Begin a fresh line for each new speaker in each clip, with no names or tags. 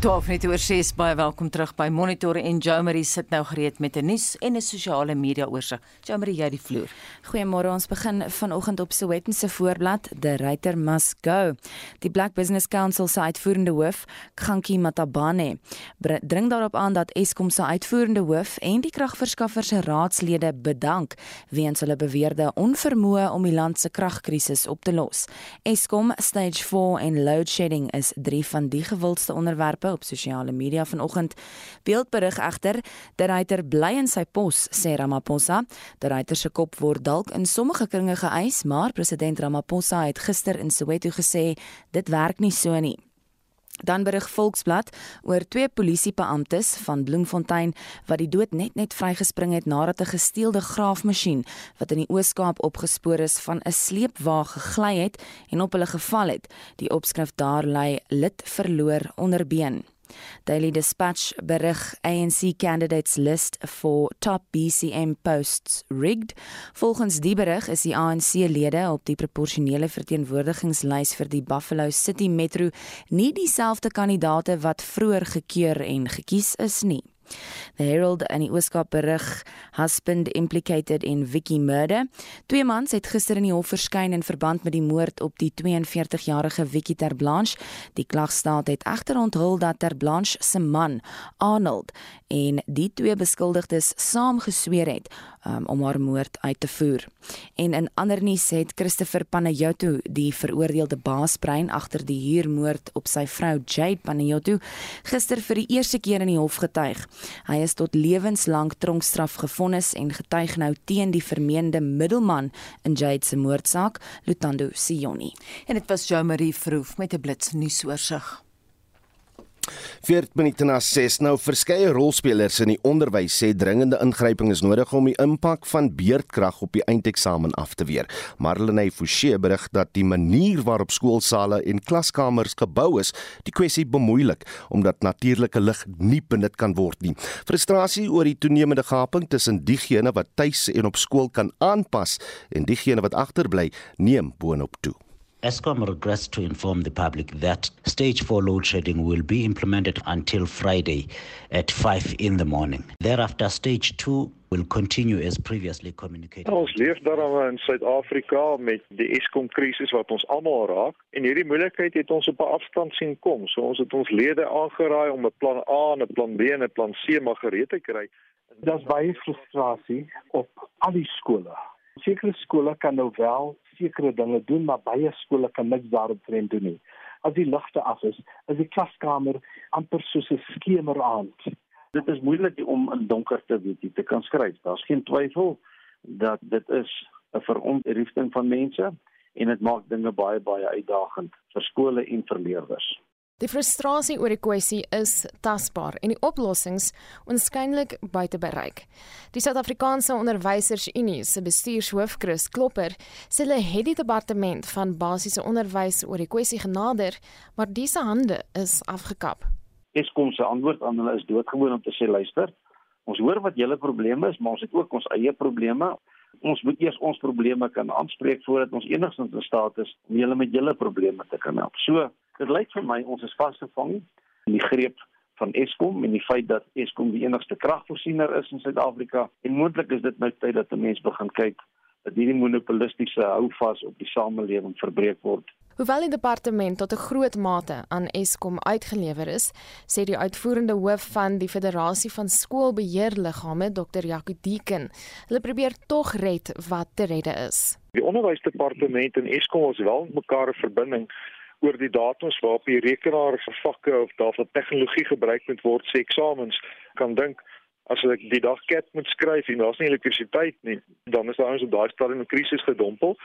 12 net oor 6 baie welkom terug by Monitor en Jo Marie sit nou gereed met 'n nuus en 'n sosiale media oorsig. Jo Marie, jy die vloer.
Goeiemôre, ons begin vanoggend op Soweto se voorblad, The Writer Must Go. Die Black Business Council se uitvoerende hoof, Ganki Matabane, dring daarop aan dat Eskom se uitvoerende hoof en die kragverskaffer se raadslede bedank weens hulle beweerde onvermoë om die land se kragkrisis op te los. Eskom Stage 4 en load shedding is drie van die gewildste onderwerpe op sosiale media vanoggend. Beeldberig egter dat Ryter bly in sy pos, sê Ramaphosa. Dat Ryter se kop word dalk in sommige kringe geëis, maar president Ramaphosa het gister in Soweto gesê dit werk nie so nie. Dan berig Volksblad oor twee polisiebeamptes van Bloemfontein wat die dood net net vrygespring het nadat 'n gesteelde graafmasjien wat in die Oos-Kaap opgespoor is van 'n sleepwa gegly het en op hulle geval het. Die opskrif daar lei lid verloor onderbeen. Daily Dispatch berig ANC candidates list for top BCM posts rigged. Volgens die berig is die ANC-lede op die proporsionele verteenwoordigingslys vir die Buffalo City Metro nie dieselfde kandidaate wat vroeër gekeur en gekies is nie. The Herald en die Ooskaap berig husband implicated in Vicky murder. Twee mans het gister in die hof verskyn in verband met die moord op die 42-jarige Vicky Terblanche. Die klagstaat het egter onthul dat Terblanche se man, Arnold, en die twee beskuldigdes saam gesweer het um, om haar moord uit te voer. En in ander nuus het Christopher Panayotu, die veroordeelde baasbrein agter die huurmoord op sy vrou Jade Panayotu, gister vir die eerste keer in die hof getuig. Hy is tot lewenslank tronkstraf gevonnis en getuig nou teen die vermeende middelman in Jade se moordsaak, Lutando Sioni.
En dit was Jo Marie Verhoef met 'n blits nuusoorsig.
14 minute na 6 nou verskeie rolspelers in die onderwys sê dringende ingryping is nodig om die impak van beerdkrag op die eindeksamen af te weer. Marlene Fouché berig dat die manier waarop skoolsale en klaskamers gebou is, die kwessie bemoeilik omdat natuurlike lig nie benut kan word nie. Frustrasie oor die toenemende gaping tussen diegene wat tuis en op skool kan aanpas en diegene wat agterbly, neem boonop toe.
ESCOM regrets to inform the public that stage 4 load shedding will be implemented until Friday at 5 in the morning. Thereafter, stage 2 will continue as previously communicated.
Ons leef daarom in Suid-Afrika met die Eskom krisis wat ons almal raak en hierdie moeilikheid het ons op 'n afstand sien kom. So ons het ons lede aangeraai om 'n plan A en 'n plan B en 'n plan C maar gereed te kry.
Daar's baie frustrasie op al die skole. Sekere skole kan nou wel sekere dinge doen, maar baie skole kan niks daarop trend doen nie. As die ligte af is, is die klaskamer amper soos 'n skemeraand.
Dit is moeilik om in donker te weet te kan skryf. Daar's geen twyfel dat dit is 'n verontrusting van mense en dit maak dinge baie baie uitdagend vir skole en vir leerders.
Die frustrasie oor die kwessie is tasbaar en die oplossings onskynlik buite bereik. Die Suid-Afrikaanse Onderwysersunie se bestuurshoof Chris Klopper sê hulle het die departement van basiese onderwys oor die kwessie genader, maar disse hande is afgekap.
Eskom se antwoord aan hulle is doodgewoon om te sê luister, ons hoor wat julle probleme is, maar ons het ook ons eie probleme. Ons moet eers ons probleme kan aanspreek voordat ons enigstens in staat is om julle met julle probleme te kan help. So Dit lyk vir my ons is vasgevang in die greep van Eskom en die feit dat Eskom die enigste kragvoorsiener is in Suid-Afrika en moontlik is dit nou tyd dat 'n mens begin kyk dat hierdie monopolistiese houvas op die samelewing verbreek word.
Hoewel die departement tot 'n groot mate aan Eskom uitgelewer is, sê die uitvoerende hoof van die Federasie van Skoolbeheerliggame, Dr. Jaco Deeken, hulle probeer tog red wat te redde is.
Die onderwysdepartement en Eskom is wel mekaar 'n verbinding oor die datums waarop die rekenaar vir vakke of daarvoor tegnologie gebruik moet word se eksamens kan dink as ek die dag ket moet skryf en daar's nie elektrisiteit nie dan is daar ons op daai stadium 'n krisis gedompel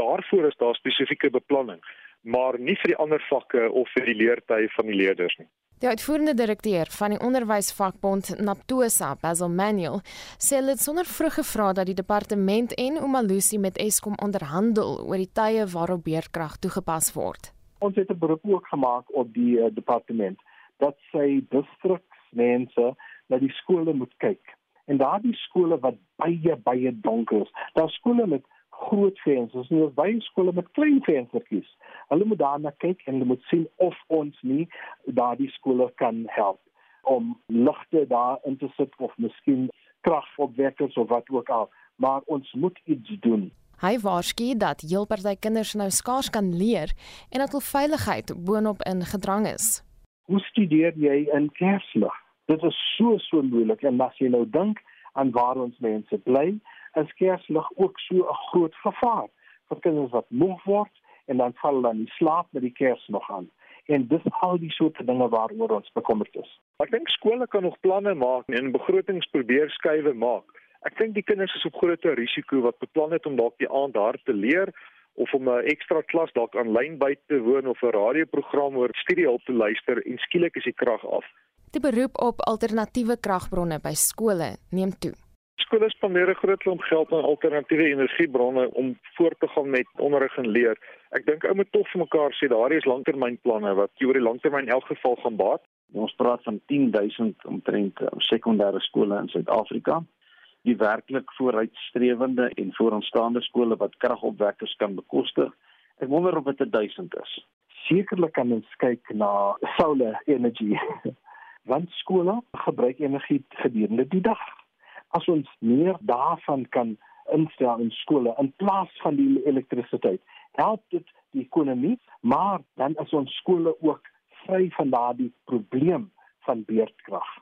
daarvoor is daar spesifieke beplanning maar nie vir die ander vakke of vir die leertye van die leerders nie
Die uitvoerende direkteur van die onderwysvakbond Naptosa, Basil Manuel, sê dit sonder vrug gevra dat die departement en Umalusi met Eskom onderhandel oor die tye waarop beerkrag toegepas word.
Ons het 'n beroep ook gemaak op die uh, departement dat sy distriksmense na die skole moet kyk. En daardie skole wat baie baie donker is, daar skole met groot vensters nie, baie skole met klein venstertjies. Hulle moet daarna kyk en hulle moet sien of ons nie daardie skole kan help om ligte daar in te sit of miskien kragopwekkers of wat ook al, maar ons moet iets doen.
Hy waarsku dat heel party kinders nou skaars kan leer en dat hul veiligheid boonop in gedrang is.
Hoe studeer jy in kerslig? Dit is so so moeilik en as jy nou dink aan waar ons mense bly, is kerslig ook so 'n groot gevaar vir kinders wat moeg word en dan val hulle in slaap met die kers nog aan. En dis al die soort dinge waaroor ons bekommerd is.
Ek dink skole kan nog planne maak en begrotings probeer skuwe maak. Ek dink die kinders is op groter risiko wat beplan het om dalk die aand hard te leer of om 'n ekstra klas dalk aanlyn by te woon of 'n radioprogram oor studiehulp te luister en skielik is die krag af.
Die beroep op alternatiewe kragbronne by skole neem toe.
Skole spandeer 'n groot klomp geld aan alternatiewe energiebronne om voort te gaan met onderrig en leer. Ek dink ou moet tog vir mekaar sê daar is langtermynplanne wat oor die langtermyn in elk geval gaan baat.
Ons praat van 10000 omtrent um, sekondêre skole in Suid-Afrika. Die werklik vooruitstrewende en vooraanstaande skole wat kragopwekkers kan bekostig. Ek wonder of dit 1000 is.
Sekerlik kan ons kyk na solar energy. Want skole gebruik energie gedurende die dag. As ons meer daarvan kan instel in skole in plaas van die elektrisiteit, help dit die ekonomie, maar dan is ons skole ook vry van daardie probleem van beurtkrag.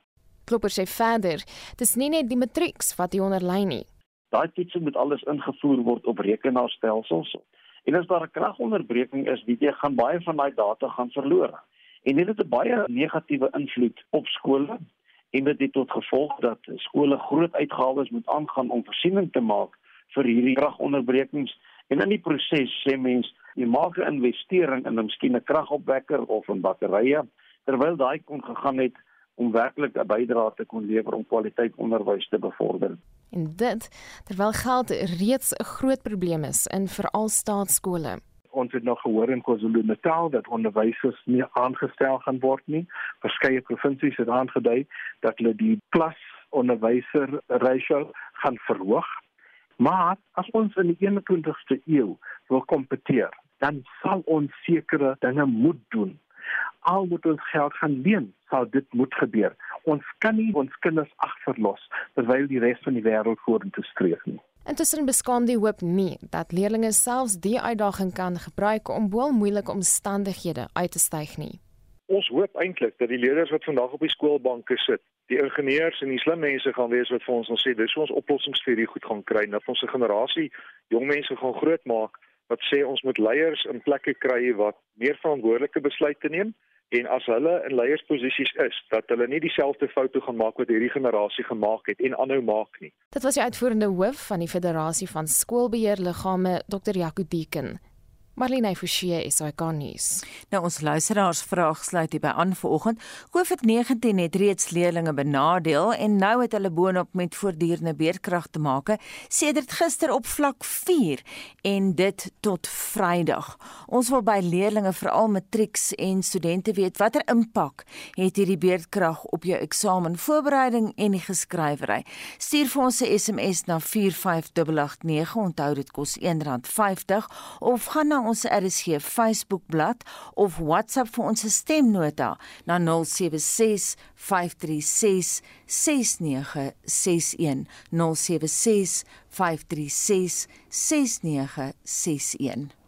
Klopper sê verder, dis nie net die matrieks wat hier onderlei nie.
Daai toetse moet alles ingevoer word op rekenaarstelsels. En as daar 'n kragonderbreking is, weet jy, gaan baie van daai data gaan verlore. En dit het 'n baie negatiewe invloed op skole en dit het tot gevolg dat skole groot uitgawes moet aangaan om voorsiening te maak vir hierdie kragonderbrekings en in die proses sê mense jy maak 'n investering in 'n miskien 'n kragopwekker of 'n batterye terwyl daai kon gegaan het om werklik 'n bydrae te kon lewer om kwaliteit onderwys te bevorder.
En dit terwyl geld reeds 'n groot probleem is in veral staatskole.
Ons het nog gehoor in KwaZulu-Natal dat onderwysers nie aangestel gaan word nie. Verskeie provinsies het aangedui dat hulle die klas onderwyser ratio gaan verhoog. Maar as ons in die 21ste eeu wil kompeteer, dan sal ons sekere dinge moet doen. Al moet ons geld gaan leen, sal dit moet gebeur. Ons kan nie ons kinders agterlos terwyl die res van die wêreld vorentoe streef nie.
Intussen beskaam die hoop nie dat leerders selfs die uitdaging kan gebruik om bo moeilike omstandighede uit te styg nie.
Ons hoop eintlik dat die leerders wat vandag op die skoolbanke sit, die ingenieurs en die slim mense gaan wees wat vir ons wil sê dis hoe ons oplossings vir hierdie goed gaan kry, dat ons 'n generasie jong mense gaan grootmaak wat sê ons moet leiers in plekke kry wat meer verantwoordelike besluite neem en as hulle in leiersposisies is dat hulle nie dieselfde foute gaan maak wat hierdie generasie gemaak het en aanhou maak nie.
Dit was die uitvoerende hoof van die Federasie van Skoolbeheerliggame Dr. Jaco Deeken. Marlene Forsie is hy kan nuus.
Nou ons luisteraars vraag sluit hier by aan vanoggend. COVID-19 het reeds leerders benadeel en nou het hulle boonop met voortdurende beerdkrag te maak sedert gister op vlak 4 en dit tot Vrydag. Ons wil by leerders veral matrieks en studente weet watter impak het hierdie beerdkrag op jou eksamenvoorbereiding en die geskrywery. Stuur vir ons 'n SMS na 45889. Onthou dit kos R1.50 of gaan na ons RSG Facebookblad of WhatsApp vir ons stemnota na 076 536 6961 076 536 6961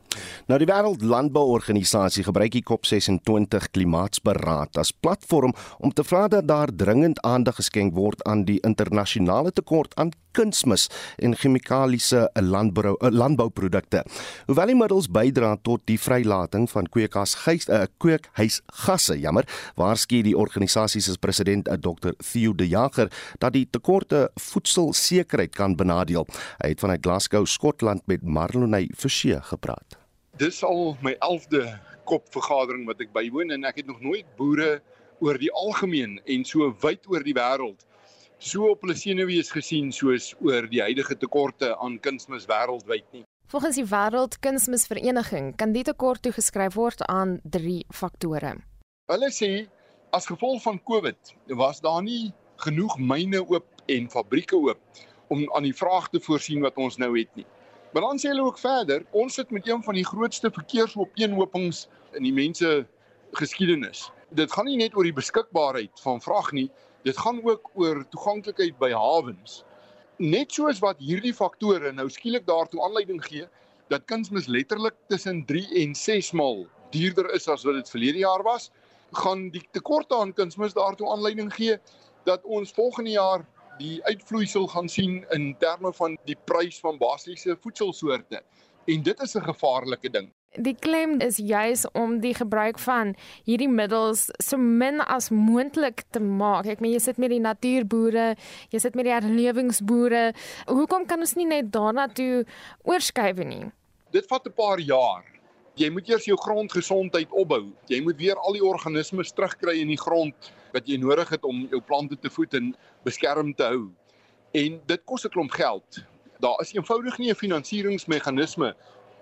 Nou die Wêreldlandbouorganisasie gebruik die COP26 klimaatsberaad as platform om te vra dat daar dringend aandag geskenk word aan die internasionale tekort aan kunsmis en chemikaliese landbou eh, landbouprodukte. Hoewel die middels bydra tot die vrylating van kweekhuisgasse, uh, kweekhuisgasse, jammer, waarsku die organisasie se president, uh, Dr. Theo De Jager, dat die tekorte voedselsekerheid kan benadeel. Hy het vanuit Glasgow, Skotland met Marloney Forsie gepraat
dis al my 11de kop vergadering wat ek bywoon en ek het nog nooit boere oor die algemeen en so wyd oor die wêreld so op hulle senuwees gesien soos oor die huidige tekorte aan kunsmis wêreldwyd nie.
Volgens die Wêreld Kunsmisvereniging kan die tekort toegeskryf word aan 3 faktore.
Hulle sê as gevolg van COVID was daar nie genoeg myne oop en fabrieke oop om aan die vraag te voorsien wat ons nou het nie. Maar dan sê hulle ook verder, ons sit met een van die grootste verkeersopeenhopings in die mense geskiedenis. Dit gaan nie net oor die beskikbaarheid van vrag nie, dit gaan ook oor toeganklikheid by hawens. Net soos wat hierdie faktore nou skielik daartoe aanleiding gee dat kunsmis letterlik tussen 3 en 6 maal duurder is as wat dit verlede jaar was, gaan die tekorte aan kunsmis daartoe aanleiding gee dat ons volgende jaar die uitvloeisel gaan sien in terme van die prys van basiese voedselsoorte. En dit is 'n gevaarlike ding.
Die klem is juis om die gebruik van hierdie middels so min as moontlik te maak. Ek meen jy sit met die natuurboere, jy sit met die herlewingsboere. Hoekom kan ons nie net daarna toe oorskuif nie?
Dit vat 'n paar jaar. Jy moet eers jou grondgesondheid opbou. Jy moet weer al die organismes terugkry in die grond wat jy nodig het om jou plante te voed en beskerm te hou. En dit kos 'n klomp geld. Daar is eenvoudig nie 'n finansieringsmeganisme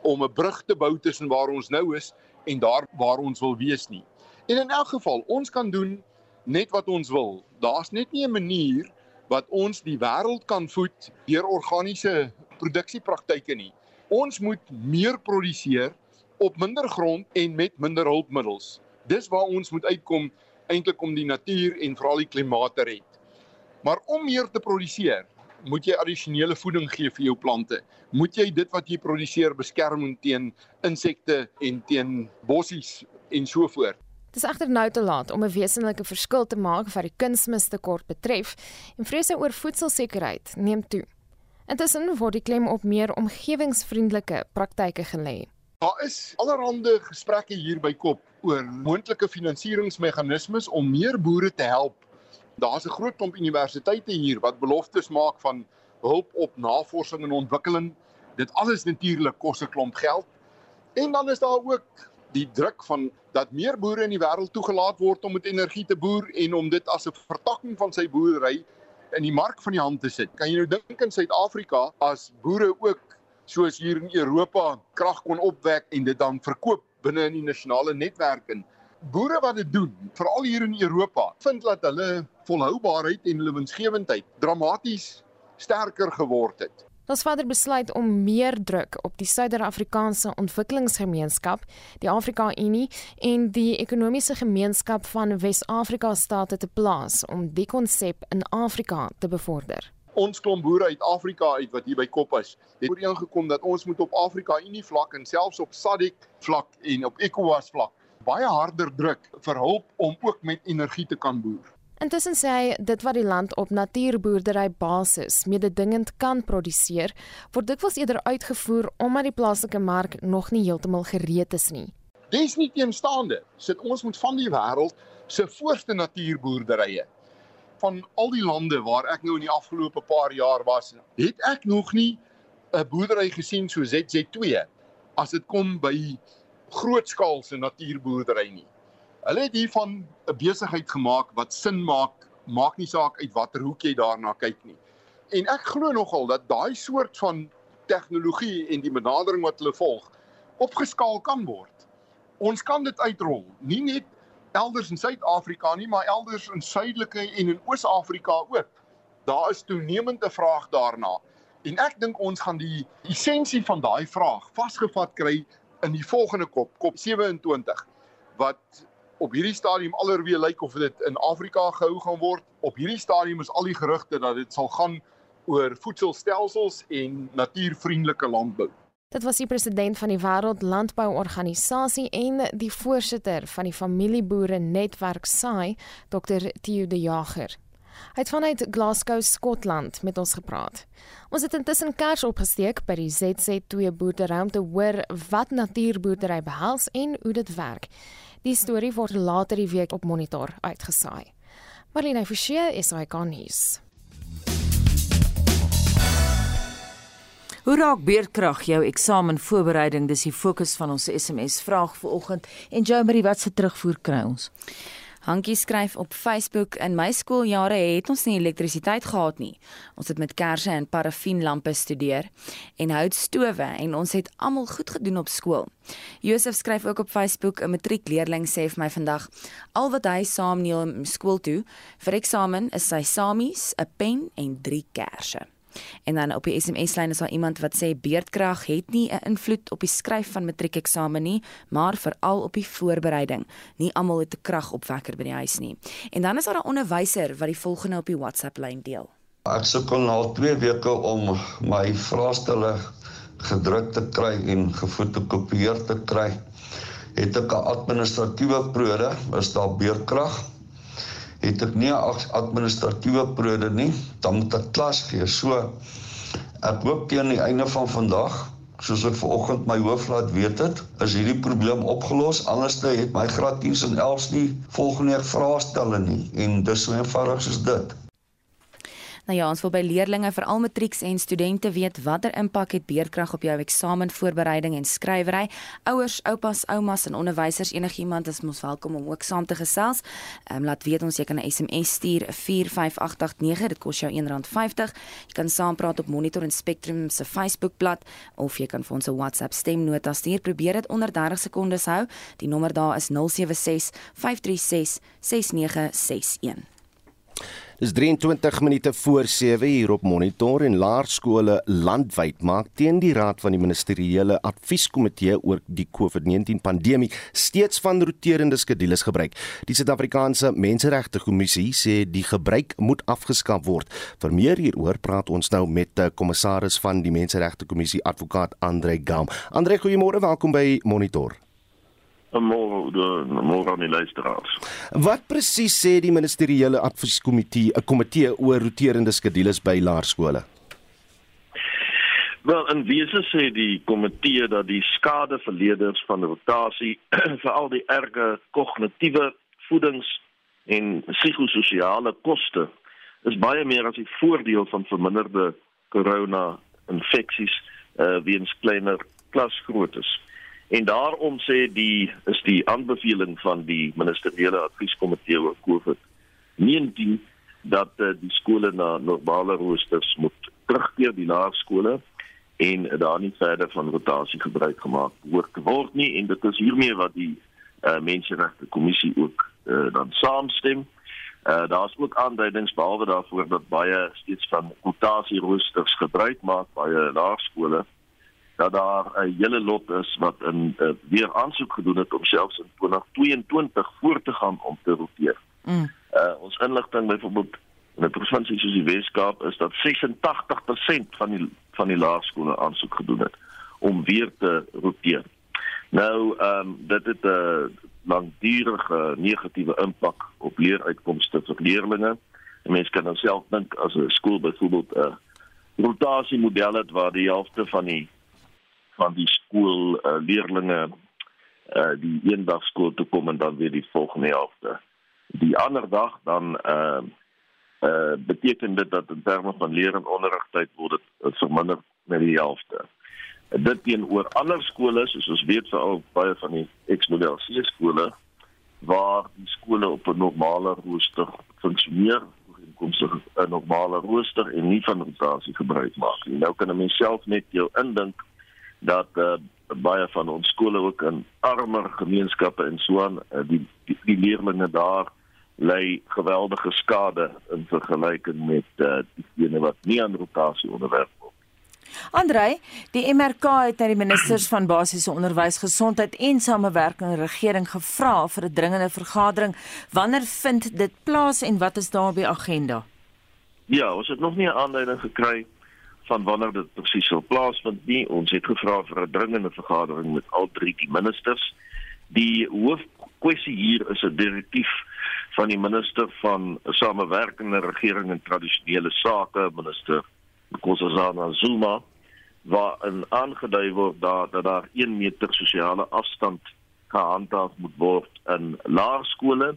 om 'n brug te bou tussen waar ons nou is en daar waar ons wil wees nie. En in elk geval, ons kan doen net wat ons wil. Daar's net nie 'n manier wat ons die wêreld kan voed deur organiese produksiepraktyke nie. Ons moet meer produseer op minder grond en met minder hulpmiddels. Dis waar ons moet uitkom eintlik om die natuur en veral die klimaat te red. Maar om meer te produseer, moet jy addisionele voeding gee vir jou plante. Moet jy dit wat jy produseer beskerm teen insekte en teen bossies en so voort.
Dit is egter nou te laat om 'n wesenlike verskil te maak wat die kunsmistekort betref en vrese oor voedselsekerheid neem toe. Intussen word die klem op meer omgewingsvriendelike praktyke gelê.
Daar is allerhande gesprekke hier by Kop oor moontlike finansieringsmeganismes om meer boere te help Daar's 'n groot klomp universiteite hier wat beloftes maak van hulp op navorsing en ontwikkeling. Dit alles natuurlik kos 'n klomp geld. En dan is daar ook die druk van dat meer boere in die wêreld toegelaat word om met energie te boer en om dit as 'n vertakking van sy boerdery in die mark van die hand te sit. Kan jy nou dink in Suid-Afrika as boere ook soos hier in Europa krag kon opwek en dit dan verkoop binne in die nasionale netwerk en boere wat dit doen, veral hier in Europa, vind dat hulle volhoubaarheid en hulle winsgewendheid dramaties sterker geword het.
Ons vader besluit om meer druk op die Suider-Afrikaanse Ontwikkelingsgemeenskap, die Afrika Unie en die Ekonomiese Gemeenskap van Wes-Afrika state te plaas om die konsep in Afrika te bevorder.
Ons klomp boere uit Afrika uit wat hier by kop is, het ooreengekom dat ons moet op Afrika Unie vlak en selfs op SADC vlak en op ECOWAS vlak baie harder druk vir hulp om ook met energie te kan boer.
Intussen sê hy dit wat die land op natuurboerdery basis mededingend kan produseer, word dikwels eerder uitgevoer omdat die plaaslike mark nog nie heeltemal gereed is nie.
Dis nie teenstaande sit ons moet van die wêreld se voorste natuurboerderye van al die lande waar ek nou in die afgelope paar jaar was, het ek nog nie 'n boerdery gesien so ZZ2 as dit kom by grootskaalse natuurboerdery nie. Hulle het hiervan 'n besigheid gemaak wat sin maak, maak nie saak uit watter hoek jy daarna kyk nie. En ek glo nogal dat daai soort van tegnologie en die benadering wat hulle volg opgeskaal kan word. Ons kan dit uitrol, nie net elders in Suid-Afrika nie, maar elders in Suidelike en in Oos-Afrika ook. Daar is toenemende vraag daarna. En ek dink ons gaan die essensie van daai vraag vasgevat kry in die volgende kop, kop 27 wat op hierdie stadium allerweer lyk of dit in Afrika gehou gaan word. Op hierdie stadium is al die gerugte dat dit sal gaan oor voedselstelsels en natuurvriendelike landbou.
Dit was die president van die Wêreld Landbouorganisasie en die voorsitter van die familieboere netwerk SAI, Dr. Theo de Jager. Hy het vanuit Glasgow, Skotland met ons gepraat. Ons het intussen kers opgesteek by die ZZ2 boerdery om te hoor wat natuurboerdery behels en hoe dit werk. Die storie word later die week op Monitor uitgesaai. Marlene Forsie is hy kan nuus.
Hoe raak beerdkrag jou eksamenvoorbereiding? Dis die fokus van ons SMS vraag vanoggend en Joe Marie wat se terugvoer kry ons?
Hankie skryf op Facebook in my skooljare het ons nie elektrisiteit gehad nie. Ons het met kersse en parafienlampe studeer en houtstowe en ons het almal goed gedoen op skool. Josef skryf ook op Facebook 'n matriekleerling sê vir my vandag al wat hy saamneem skool toe vir eksamen is sy samies, 'n pen en 3 kersse. En dan op die SMS-lyn is daar iemand wat sê beerdkrag het nie 'n invloed op die skryf van matriekeksamen nie, maar veral op die voorbereiding. Nie almal het 'n kragopwekker by die huis nie. En dan is daar 'n onderwyser wat die volgende op die WhatsApp-lyn deel.
Ek sukkel al 2 weke om my vraestelle gedruk te kry en gefotokopieer te kry. Het ek 'n administratiewe prode, is daar beerkrag. Het ek nie 'n administratiewe prode nie, dan moet ek klas gee. So ek hoop teen die einde van vandag soos ek vanoggend my hoof laat weet het, is hierdie probleem opgelos. Anderste het my graad 10s en 11s nie volgende vraestelle nie en dis so eenvoudig soos dit.
Nou ja, ons wil by leerders, veral matrieks en studente weet watter impak het beerdkrag op jou eksamenvoorbereiding en skrywery. Ouers, oupas, oumas en onderwysers, enigiemand is mos welkom om ook saam te gesels. Ehm um, laat weet ons jy kan 'n SMS stuur 45889, dit kos jou R1.50. Jy kan saampraat op Monitor en Spectrum se Facebookblad of jy kan vir ons 'n WhatsApp stemnota stuur. Probeer dit onder 30 sekondes hou. Die nommer daar is 076 536 6961.
Dis 23 minute voor 7 hier op Monitor en laerskole landwyd maak teen die raad van die ministeriële advieskomitee oor die COVID-19 pandemie steeds van roterende skedules gebruik. Die Suid-Afrikaanse Menseregte Kommissie sê die gebruik moet afgeskaf word. Vir meer hieroor praat ons nou met die kommissaris van die Menseregte Kommissie, advokaat Andre Gam. Andre, goeiemôre, welkom by Monitor
môre aan die luisteraars.
Wat presies sê die ministeriële advieskomitee, 'n komitee oor roterende skedules by laerskole?
Wel, in wese sê die komitee dat die skade vir leerders van rotasie veral die erge kognitiewe voedings en psigososiale koste is baie meer as die voordeel van verminderde corona infeksies uh, weens kleiner klasgroottes. En daarom sê die is die aanbeveling van die ministeriële advieskomitee oor COVID-19 dat uh, die skole na normale roosters moet terugkeer die laerskole en daar nie verder van rotasie gebruik gemaak word word nie en dit is hiermee wat die uh, menseregte kommissie ook uh, dan saamstem. Uh, daar is ook aanduidings behalwe daarvoor dat baie steeds van rotasie roosters gebruik maak by laerskole dat daar 'n hele lot is wat in uh, weer aansoek gedoen het om selfs in 2022 voort te gaan om te roteer. Mm. Uh, ons inligting byvoorbeeld in 'n provinsie soos die Wes-Kaap is dat 86% van die van die laerskole aansoek gedoen het om weer te roteer. Nou, ehm um, dit het 'n uh, langdurige negatiewe impak op leeruitkomste vir leerders. Mense kan dan self dink as 'n skool byvoorbeeld 'n uh, rotasiemodel het waar die helfte van die van die skool uh, leerlinge uh die een dag skool toe kom en dan weer die volgende helfte. Die ander dag dan uh uh beteken dit dat in terme van leer en onderrigtyd word dit verminder met die helfte. Dit teenoor ander skole soos ons weet veral baie van die X-model C skole waar die skole op 'n normale rooster funksioneer komsig 'n normale rooster en nie van rotasie gebruik maak nie. Nou kan 'n mens self net jou indink dat uh, baie van ons skole ook in armer gemeenskappe en so aan uh, die die, die leerders daar lei geweldige skade in vergelyking met uh, diegene wat nie aan rotasie onderwerf word.
Andrei, die MRK het na die ministers van basiese onderwys, gesondheid en samewerking regering gevra vir 'n dringende vergadering. Wanneer vind dit plaas en wat is daar op die agenda?
Ja, ons het nog nie 'n aanleiding gekry van wanneer dit presies sal plaasvind nie. Ons het gevra vir 'n dringende vergadering met al drie die ministers. Die hoofkwessie hier is 'n direktief van die minister van samewerkende regering en tradisionele sake, minister Nkosazana Zuma, waar in aangedui word dat, dat daar 1 meter sosiale afstand gehandhaaf moet word in laerskole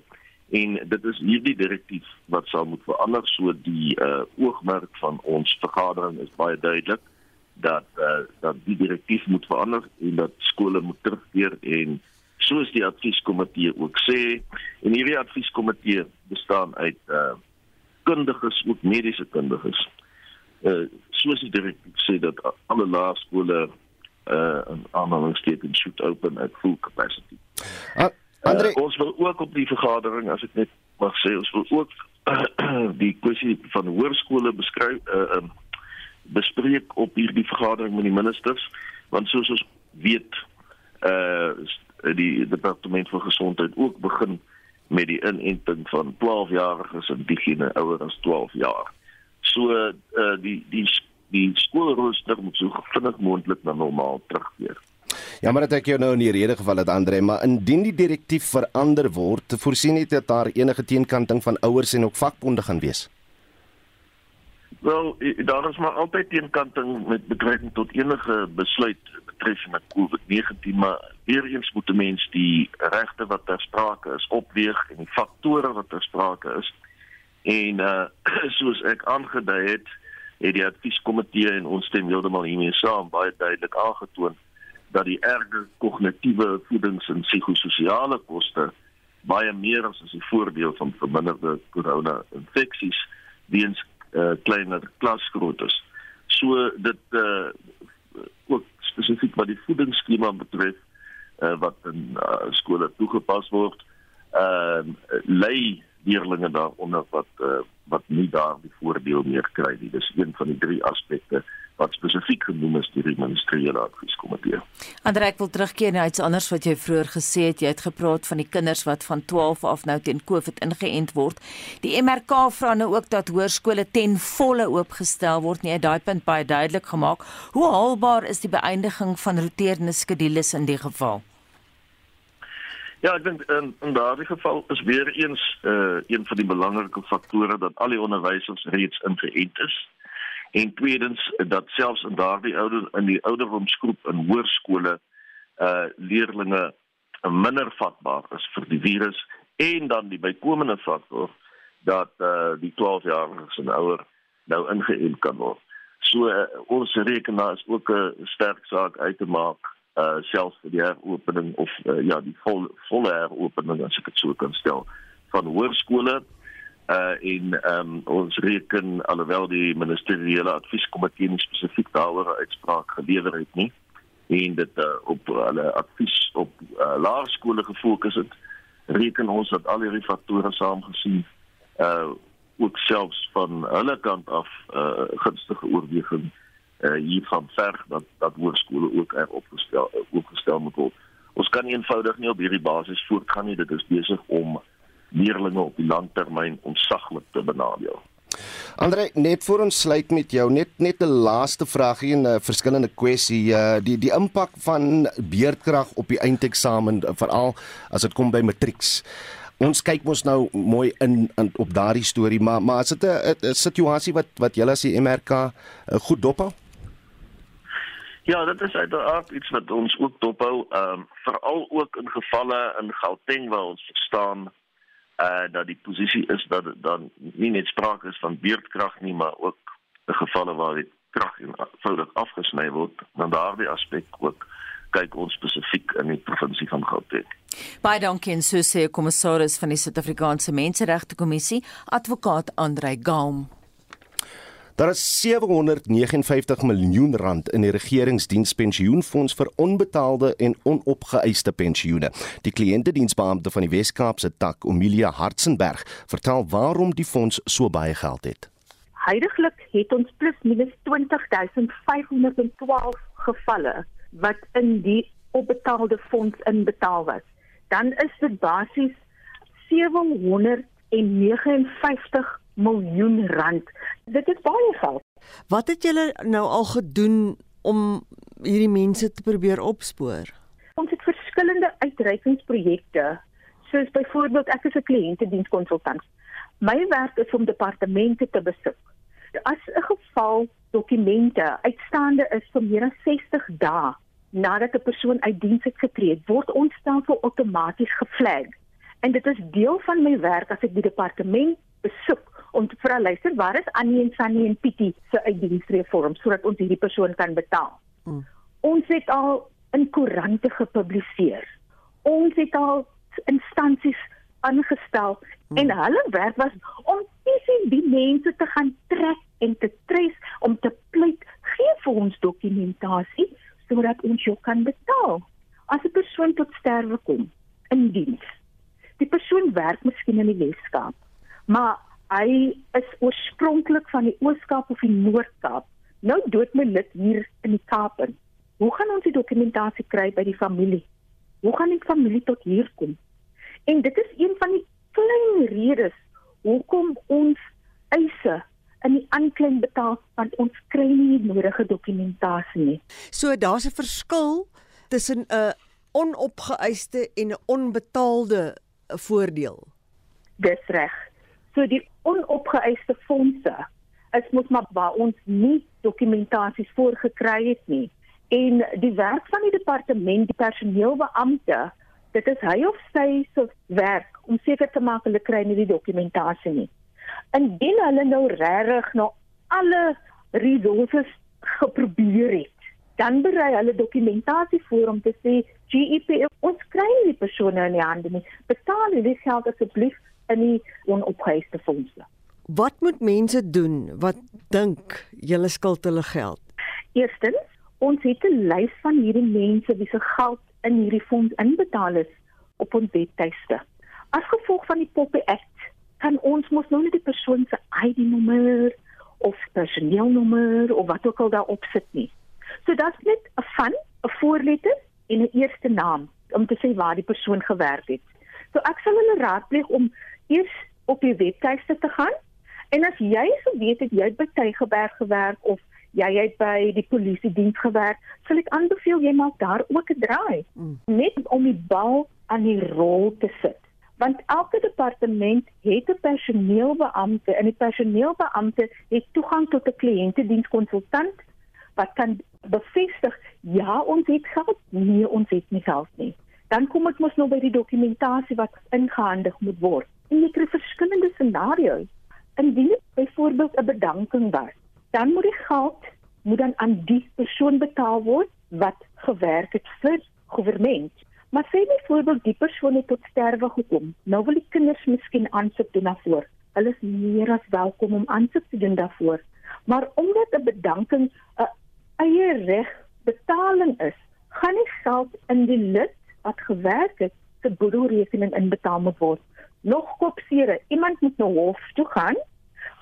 en dit is hierdie direktief wat sal moet verander so die uh, oogmerk van ons vergadering is baie duidelik dat uh, dat die direktief moet verander en dat skole moet terugkeer en soos die advieskomitee ook sê en hierdie advieskomitee bestaan uit uh, kundiges ook mediese kundiges. Uh, soos die direktief sê dat alle laerskole uh, en aanhalingstekens should open at full capacity. Uh, Andre, uh, ons wil ook op die vergadering as ek net mag sê, ons wil ook uh, die kwessie van hoërskole beskryf uh, um, bespreek op hierdie vergadering met die ministers want soos ons weet uh die departement van gesondheid ook begin met die inenting van 12-jariges en diegene ouer as 12 jaar. So uh die die die skoolrooster moet so vinnig moontlik na normaal terugkeer.
Ja, maar dit ek jou nou in die rede geval het Andre, maar indien die direktief verander word, voorsien dit dat daar enige teenkanting van ouers en ook vakbonde gaan wees.
Wel, daar is maar altyd teenkanting met betrekking tot enige besluit betreffende COVID-19, maar weer eens moet mense die regte wat ter sprake is opweeg en die faktore wat ter sprake is. En uh soos ek aangedui het, het die advieskomitee en ons stem heeltemal hiermee saam baie duidelik aangetoon dat die erge kognitiewe voedings en psigososiale koste baie meer as as die voordeel van verminderde corona infeksies weens uh, kleiner klasgroottes. So dit uh, ook spesifiek wat die voedingsskema betref uh, wat in uh, skole toegepas word, uh, lei leerlinge daaronder wat uh, wat nie daardie voordeel meer kry nie. Dis een van die drie aspekte wat spesifiek genoem is deur die ministeriële advieskomitee.
Andre, ek wil terugkeer na iets anders wat jy vroeër gesê het. Jy het gepraat van die kinders wat van 12 af nou teen COVID ingeënt word. Die MRK vra nou ook dat hoërskole ten volle oopgestel word. Nee, daai punt baie duidelik gemaak. Hoe haalbaar is die beëindiging van roterende skedules in die geval?
Ja, ek dink in, in daardie geval is weer eens uh, een van die belangrike faktore dat al die onderwysers reeds ingeënt is en tweedens dat selfs in daardie ouder in die ouderdomsgroep in hoërskole uh leerlinge minder vatbaar is vir die virus en dan die bykomende faktor dat uh die 12-jariges en ouer nou ingeënt kan word. So uh, ons rekenaar is ook 'n sterk saak uit te maak uh selfs vir die heropening of uh, ja die vol, volle heropening as ek dit so kan stel van hoërskole. Uh in ehm um, ons reken alhoewel die ministeriële advieskomitee nie spesifiek daaroor uitspraak gelewer het nie en dit uh, op hulle advies op uh, laerskole gefokus het reken ons dat al hierdie faktore saamgesien uh ook selfs van hulle kant af uh gunstige oorweging uh hiervan verg dat dat hoërskole ook er opgestel opgestel moet word. Ons kan eenvoudig nie op hierdie basis voortgaan nie. Dit is besig om leerlinge op die langtermyn onsaglik te benadeel.
Andre, net voor ons sluit met jou, net net 'n laaste vraagie en 'n uh, verskillende kwessie, uh, die die impak van beerdkrag op die eindeksamen veral as dit kom by matrieks. Ons kyk mos nou mooi in, in op daardie storie, maar maar is dit 'n situasie wat wat julle as die MRK uh, goed dophou?
Ja, dit is uiteraard iets wat ons ook dophou, ehm um, veral ook in gevalle in Gauteng waar ons verstaan uh dat die posisie is dat dan nie net sprake is van beurtkrag nie maar ook gevalle waar die krag eenvoudig afgesny word dan daardie aspek ook kyk ons spesifiek in die provinsie van Gauteng.
Baie dankie en so sê kommissaris van die Suid-Afrikaanse Menseregte Kommissie, advokaat Andrei Gaum.
Daar is 759 miljoen rand in die regeringsdienspensioenfonds vir onbetaalde en onopgeëiste pensioene. Die kliëntediensbeampte van die Wes-Kaapse tak, Omilia Hartzenberg, vertel waarom die fonds so baie geld het.
Heidiglik het ons plus minus 20512 gevalle wat in die onbetaalde fonds inbetaal was. Dan is dit basies 759 miljoen rand. Dit is baie geld.
Wat het julle nou al gedoen om hierdie mense te probeer opspoor?
Ons het verskillende uitreikingsprojekte, soos byvoorbeeld ek is 'n kliëntedienskonsultant. My werk is om departemente te besoek. As 'n geval dokumente uitstaande is vir meer as 60 dae nadat 'n persoon uit diens het getree, word ons stelsel outomaties geflag. En dit is deel van my werk as ek die departement besoek om te vra luister waar is Annie en Sunny en Pietie se uitdiensreform sodat ons hierdie persoon kan betaal. Mm. Ons het al in koerante gepubliseer. Ons het al instansies aangestel mm. en hulle werk was om presies die mense te gaan trek en te tres om te pleit gee vir ons dokumentasie sodat ons jou kan betaal. As 'n persoon tot sterwe kom in diens. Die persoon werk miskien in die Weskaap, maar hy is oorspronklik van die Ooskaap of die Noord-Kaap, Nou dood my lid hier in die Kaap. In. Hoe gaan ons die dokumentasie kry by die familie? Hoe gaan die familie tot hier kom? En dit is een van die klein redes hoekom ons eise in die aanklein betaal want ons kry nie die nodige dokumentasie nie.
So daar's 'n verskil tussen 'n onopgeëiste en 'n onbetaalde voordeel.
Dis reg. So die onopgeëiste fondse is mos maar waar ons nie dokumentasies voorgekry het nie. En die werk van die departement, die personeelbeampte, dit is hy of sy se werk om seker te maak hulle kry nie die dokumentasie nie. Indien hulle nou regtig na alle resources geprobeer het, dan berei hulle dokumentasie voor om te sê GEP ons kry nie die persone in die hande nie. Betaal hierdie geld asseblief in die onopgeëiste fondse.
Wat moet mense doen wat dink julle skuld hulle geld?
Eerstens, ons het 'n lys van hierdie mense wie se geld in hierdie fonds inbetaal is op ons webtuiste. As gevolg van die Poppy Act kan ons mos nou net die persoon se ID-nommer of personeelnommer of wat ook al daarop sit nie. So dit is net 'n van 'n voorletter en 'n eerste naam om te sê waar die persoon gewerk het. So ek sal hulle raadpleeg om eers op die webtuiste te gaan en as jy geweet het jy het by Tygerberg gewerk of jy het by die polisie diens gewerk, sal ek aanbeveel jy maak daar ook 'n draai mm. net om die bal aan die rol te sit. Want elke departement het 'n personeelbeampte en die personeelbeampte het toegang tot 'n kliëntedienskonsultant wat kan bevestig ja, ons het geld, nee, ons het nie geld nie. Dan kom dit mos nou by die dokumentasie wat ingehandig moet word. En jy kry verskillende scenario's. Indien dit byvoorbeeld 'n bedanking was, dan moet die geld moet dan aan die persoon betaal word wat gewerk het vir regering. Maar sê byvoorbeeld die persoon het tot sterwe gekom. Nou wil die kinders miskien aansoek doen daarvoor. Hulle is meer as welkom om aansoek te doen daarvoor. Maar omdat 'n bedanking 'n eie reg betaling is, gaan die geld in die lid wat gewerk het se boedelrekening inbetaal moet word. Nog kopsere, iemand moet na hof toe gaan,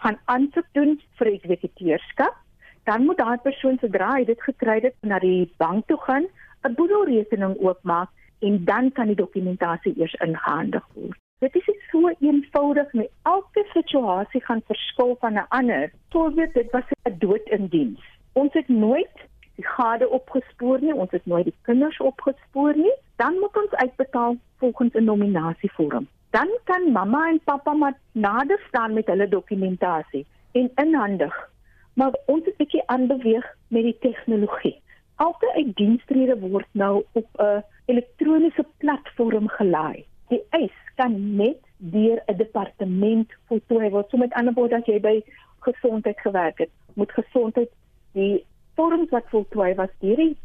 gaan aansoek doen vir eksekuteursskap, dan moet daai persoon sodra hy dit gekry het na die bank toe gaan, 'n boedelrekening oopmaak en dan kan die dokumentasie eers ingehandig word. Dit is nie so eenvoudig nie. Elke situasie gaan verskil van 'n ander. Voorbeeld, dit was 'n dood in diens. Ons het nooit die gade opgespoor nie, ons het nooit die kinders opgespoor nie, dan moet ons uitbetaal volgens 'n nominasievorm. Dan kan mamma en pappa maar nader staan met hulle dokumentasie en inhandig. Maar ons het 'n bietjie aanbeweeg met die tegnologie. Elke uitdienstrede word nou op 'n elektroniese platform gelaai. Die eis kan net deur 'n departement voltooi word. So met ander woorde as jy by gesondheid gewerk het, moet gesondheid die vorms wat voltooi was deur die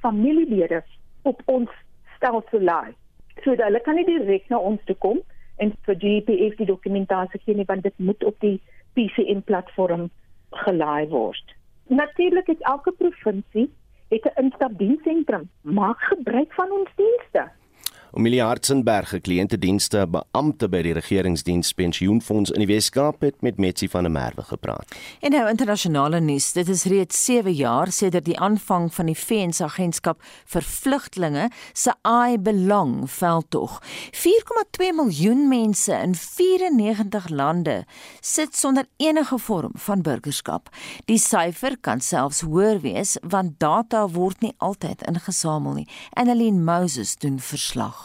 familielede op ons stelsel laai. So hulle kan nie direk na ons toe kom en vir GPF die dokumentasie gee nie want dit moet op die PCN platform gelaai word. Natuurlik het elke provinsie het 'n instapdiensentrum. Maak gebruik van ons dienste.
Omilie Hartzenberg, kliëntedienste beampte by die regeringsdiens pensioenfonds in die Weskaap het met Metsi van der Merwe gepraat.
En nou internasionale nuus. Dit is reeds 7 jaar sedert die aanvang van die VN se agentskap vir vlugtlinge se I Belong veldtog. 4,2 miljoen mense in 94 lande sit sonder enige vorm van burgerskap. Die syfer kan selfs hoër wees want data word nie altyd ingesamel nie. Annelien Moses doen verslag.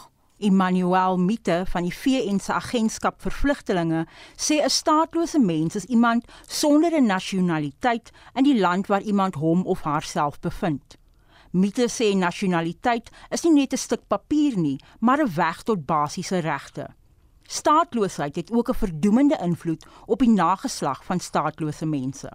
Emmanuel Mite van die VN se agentskap vir vlugtelinge sê 'n staatlose mens is iemand sonder 'n nasionaliteit in die land waar iemand hom of haarself bevind. Mite sê nasionaliteit is nie net 'n stuk papier nie, maar 'n weg tot basiese regte. Staatloosheid het ook 'n verdoemende invloed op die nageslag van staatlose mense.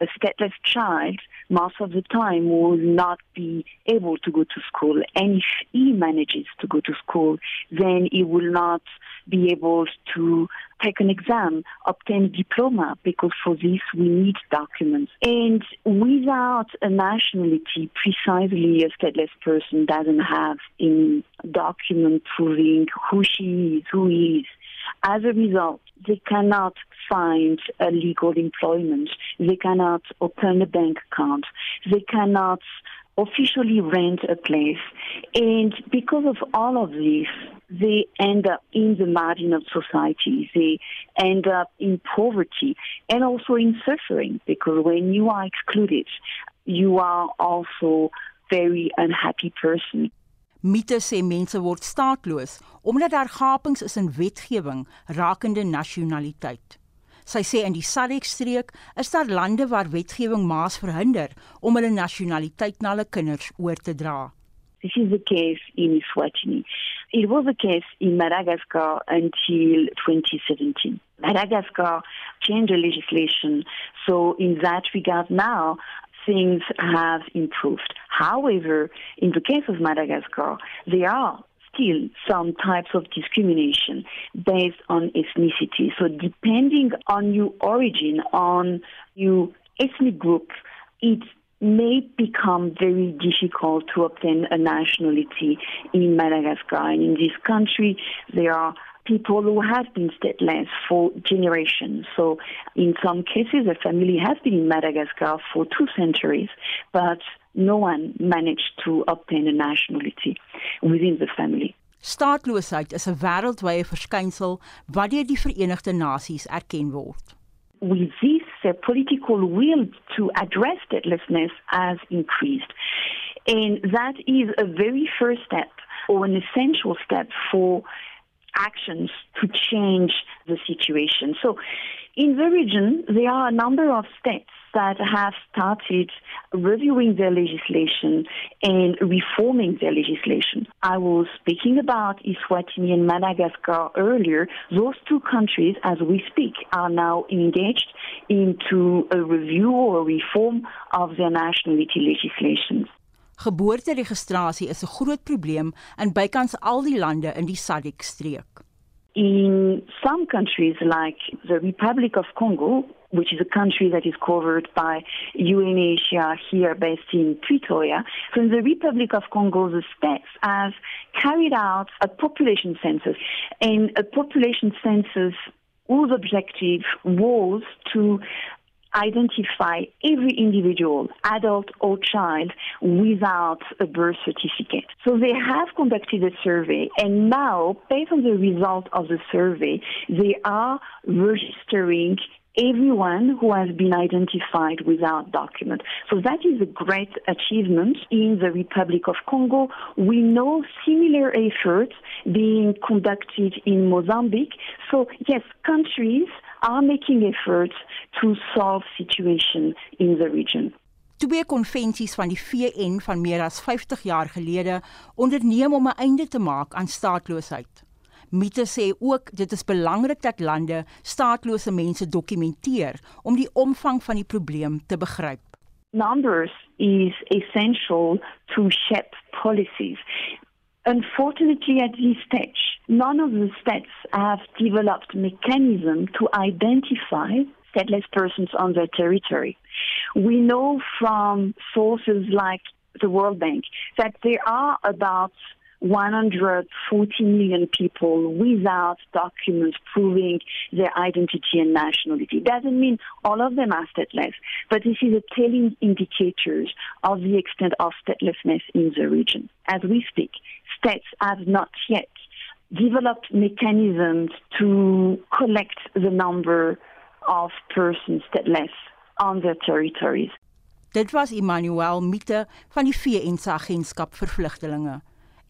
A stateless child most of the time will not be able to go to school. And if he manages to go to school, then he will not be able to take an exam, obtain a diploma, because for this we need documents. And without a nationality, precisely a stateless person doesn't have any document proving who she is, who he is. As a result, they cannot find a legal employment. They cannot open a bank account. They cannot officially rent a place. And because of all of this, they end up in the margin of society. They end up in poverty and also in suffering because when you are excluded, you are also very unhappy person.
Mite sê mense word staatloos omdat daar gapings is in wetgewing rakende nasionaliteit. Sy sê in die SADC-streek is daar lande waar wetgewing maas verhinder om hulle nasionaliteit na hulle kinders oor te dra.
This is the case in Eswatini. It was the case in Madagascar until 2017. Madagascar changed the legislation, so in that regard now, things have improved. However, in the case of Madagascar, there are still some types of discrimination based on ethnicity. So depending on your origin, on your ethnic group, it may become very difficult to obtain a nationality in Madagascar. And in this country, there are people who have been stateless for generations. So, in some cases, a family has been in Madagascar for two centuries, but no one managed to obtain a nationality within the family.
Staatloosheid is 'n wêreldwye verskynsel wat deur die Verenigde Nasies erken word.
With this uh, political will to address statelessness has increased. And that is a very first step or an essential step for actions to change the situation. So, in the region, there are a number of states that have started reviewing their legislation and reforming their legislation. I was speaking about Eswatini and Madagascar earlier. Those two countries, as we speak, are now engaged into a review or reform of their nationality legislations.
Geboorteregistrasie is 'n groot probleem in bykans al die lande in die SADC-streek.
In some countries like the Republic of Congo, which is a country that is covered by UNHCR here based in Pretoria. So in the Republic of Congo, the states have carried out a population census, and a population census whose objective was to identify every individual, adult or child, without a birth certificate. So they have conducted a survey, and now, based on the result of the survey, they are registering everyone who has been identified without document. So that is a great achievement in the Republic of Congo. We know similar efforts being conducted in Mozambique. So yes, countries are making efforts to solve situation in the region.
Twee konvensies van die VN van meer as 50 jaar gelede onderneem om 'n einde te maak aan staatloosheid. Mite sê ook dit is belangrik dat lande staatlose mense dokumenteer om die omvang van die probleem te begryp.
Numbers is essential to shape policies. Unfortunately, at this stage, none of the states have developed mechanism to identify stateless persons on their territory. We know from sources like the World Bank that there are about 140 million people without documents proving their identity and nationality. Doesn't mean all of them are stateless, but this is a telling indicator of the extent of statelessness in the region. As we speak, states have not yet developed mechanisms to collect the number of persons stateless on their territories.
Dit was Emmanuel Mite van die VN se agentskap vir vlugtelinge.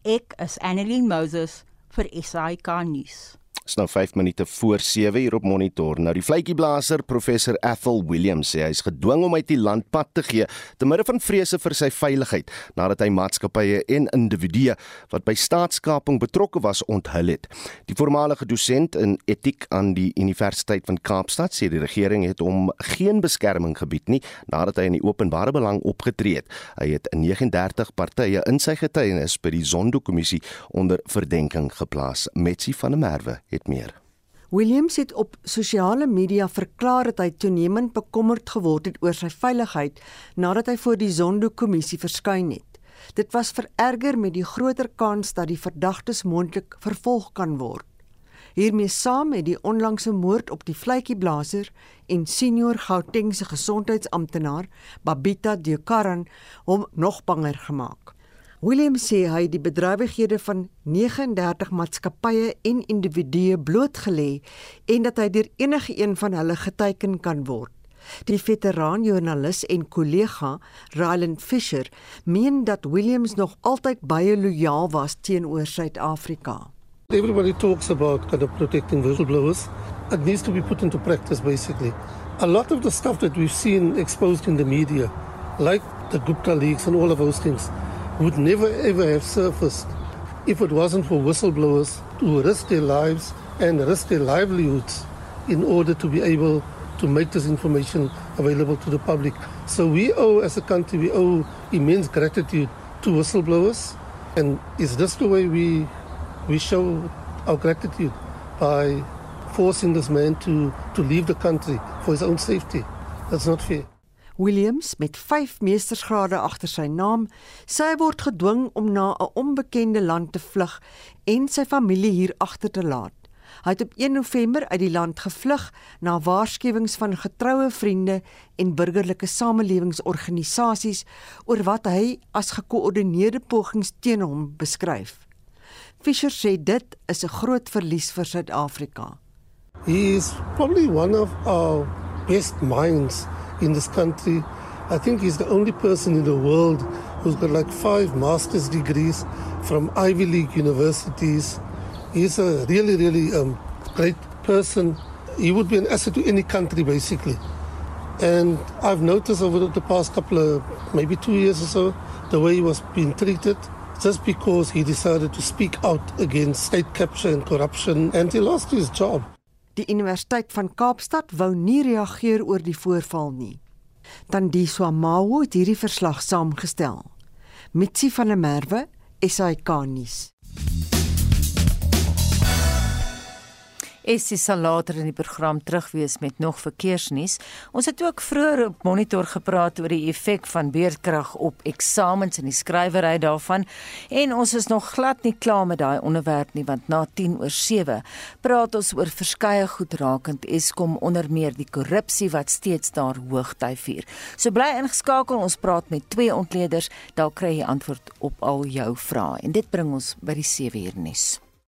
Ek is Annelien Moses vir SAK nuus.
Dis nou 5 minute voor 7 uur op monitor. Nou die vletjieblaser professor Ethel Williams sê hy's gedwing om uit die land pad te gee te midde van vrese vir sy veiligheid nadat hy maatskappye en individue wat by staatskaping betrokke was onthul het. Die voormalige dosent in etiek aan die Universiteit van Kaapstad sê die regering het hom geen beskerming gebied nie nadat hy in die openbare belang opgetree het. Hy het 39 partye in sy getuienis by die Zondo-kommissie onder verdenking geplaas. Metsi van der Merwe het meer.
Williams het op sosiale media verklaar dat hy toenemend bekommerd geword het oor sy veiligheid nadat hy voor die Zondo-kommissie verskyn het. Dit was vererger met die groter kans dat die verdagtes moontlik vervolg kan word. Hiermee saam het die onlangse moord op die vletjieblaser en senior Gautengse gesondheidsamptenaar Babita Deokaran hom nog banger gemaak. William sê hy die bedrywighede van 39 maatskappye en individue blootgelê en dat hy deur enige een van hulle geteken kan word. Die veteraan joernalis en kollega, Ryland Fisher, meen dat Williams nog altyd baie lojaal was teenoor Suid-Afrika.
Everybody talks about kind of protecting whistleblowers. It needs to be put into practice, basically. A lot of the stuff that we've seen exposed in the media, like the Gupta leaks and all of those things, would never ever have surfaced if it wasn't for whistleblowers who risk their lives and risk their livelihoods in order to be able to make this information available to the public. So we owe, as a country, we owe immense gratitude to whistleblowers. And is this the way we we show our gratitude by forcing this man to, to leave the country for his own safety. That's not fair.
Williams met 5 meestersgrade agter sy naam, sê hy word gedwing om na 'n onbekende land te vlug en sy familie hier agter te laat. Hy het op 1 November uit die land gevlug na waarskuwings van getroue vriende en burgerlike samelewingsorganisasies oor wat hy as gekoördineerde pogings teen hom beskryf. Fisher sê dit is 'n groot verlies vir Suid-Afrika.
He is probably one of our best minds in this country. I think he's the only person in the world who's got like five master's degrees from Ivy League universities. He's a really, really um, great person. He would be an asset to any country, basically. And I've noticed over the past couple of, maybe two years or so, the way he was being treated. just because he decided to speak out against state capture and corruption and he lost his job.
Die Universiteit van Kaapstad wou nie reageer oor die voorval nie. Tandiso Amao het hierdie verslag saamgestel. Mitsi van der Merwe, SAK nuus.
Essie sal later in die program terugwees met nog verkeersnuus. Ons het ook vroeër op monitor gepraat oor die effek van beerdkrag op eksamens en die skrywery daarvan en ons is nog glad nie klaar met daai onderwerp nie want na 10 oor 7 praat ons oor verskeie goed rakend Eskom onder meer die korrupsie wat steeds daar hoogty vier. So bly ingeskakel, ons praat met twee ontleeders, daar kry jy antwoord op al jou vrae en dit bring ons by die 7 uur nuus.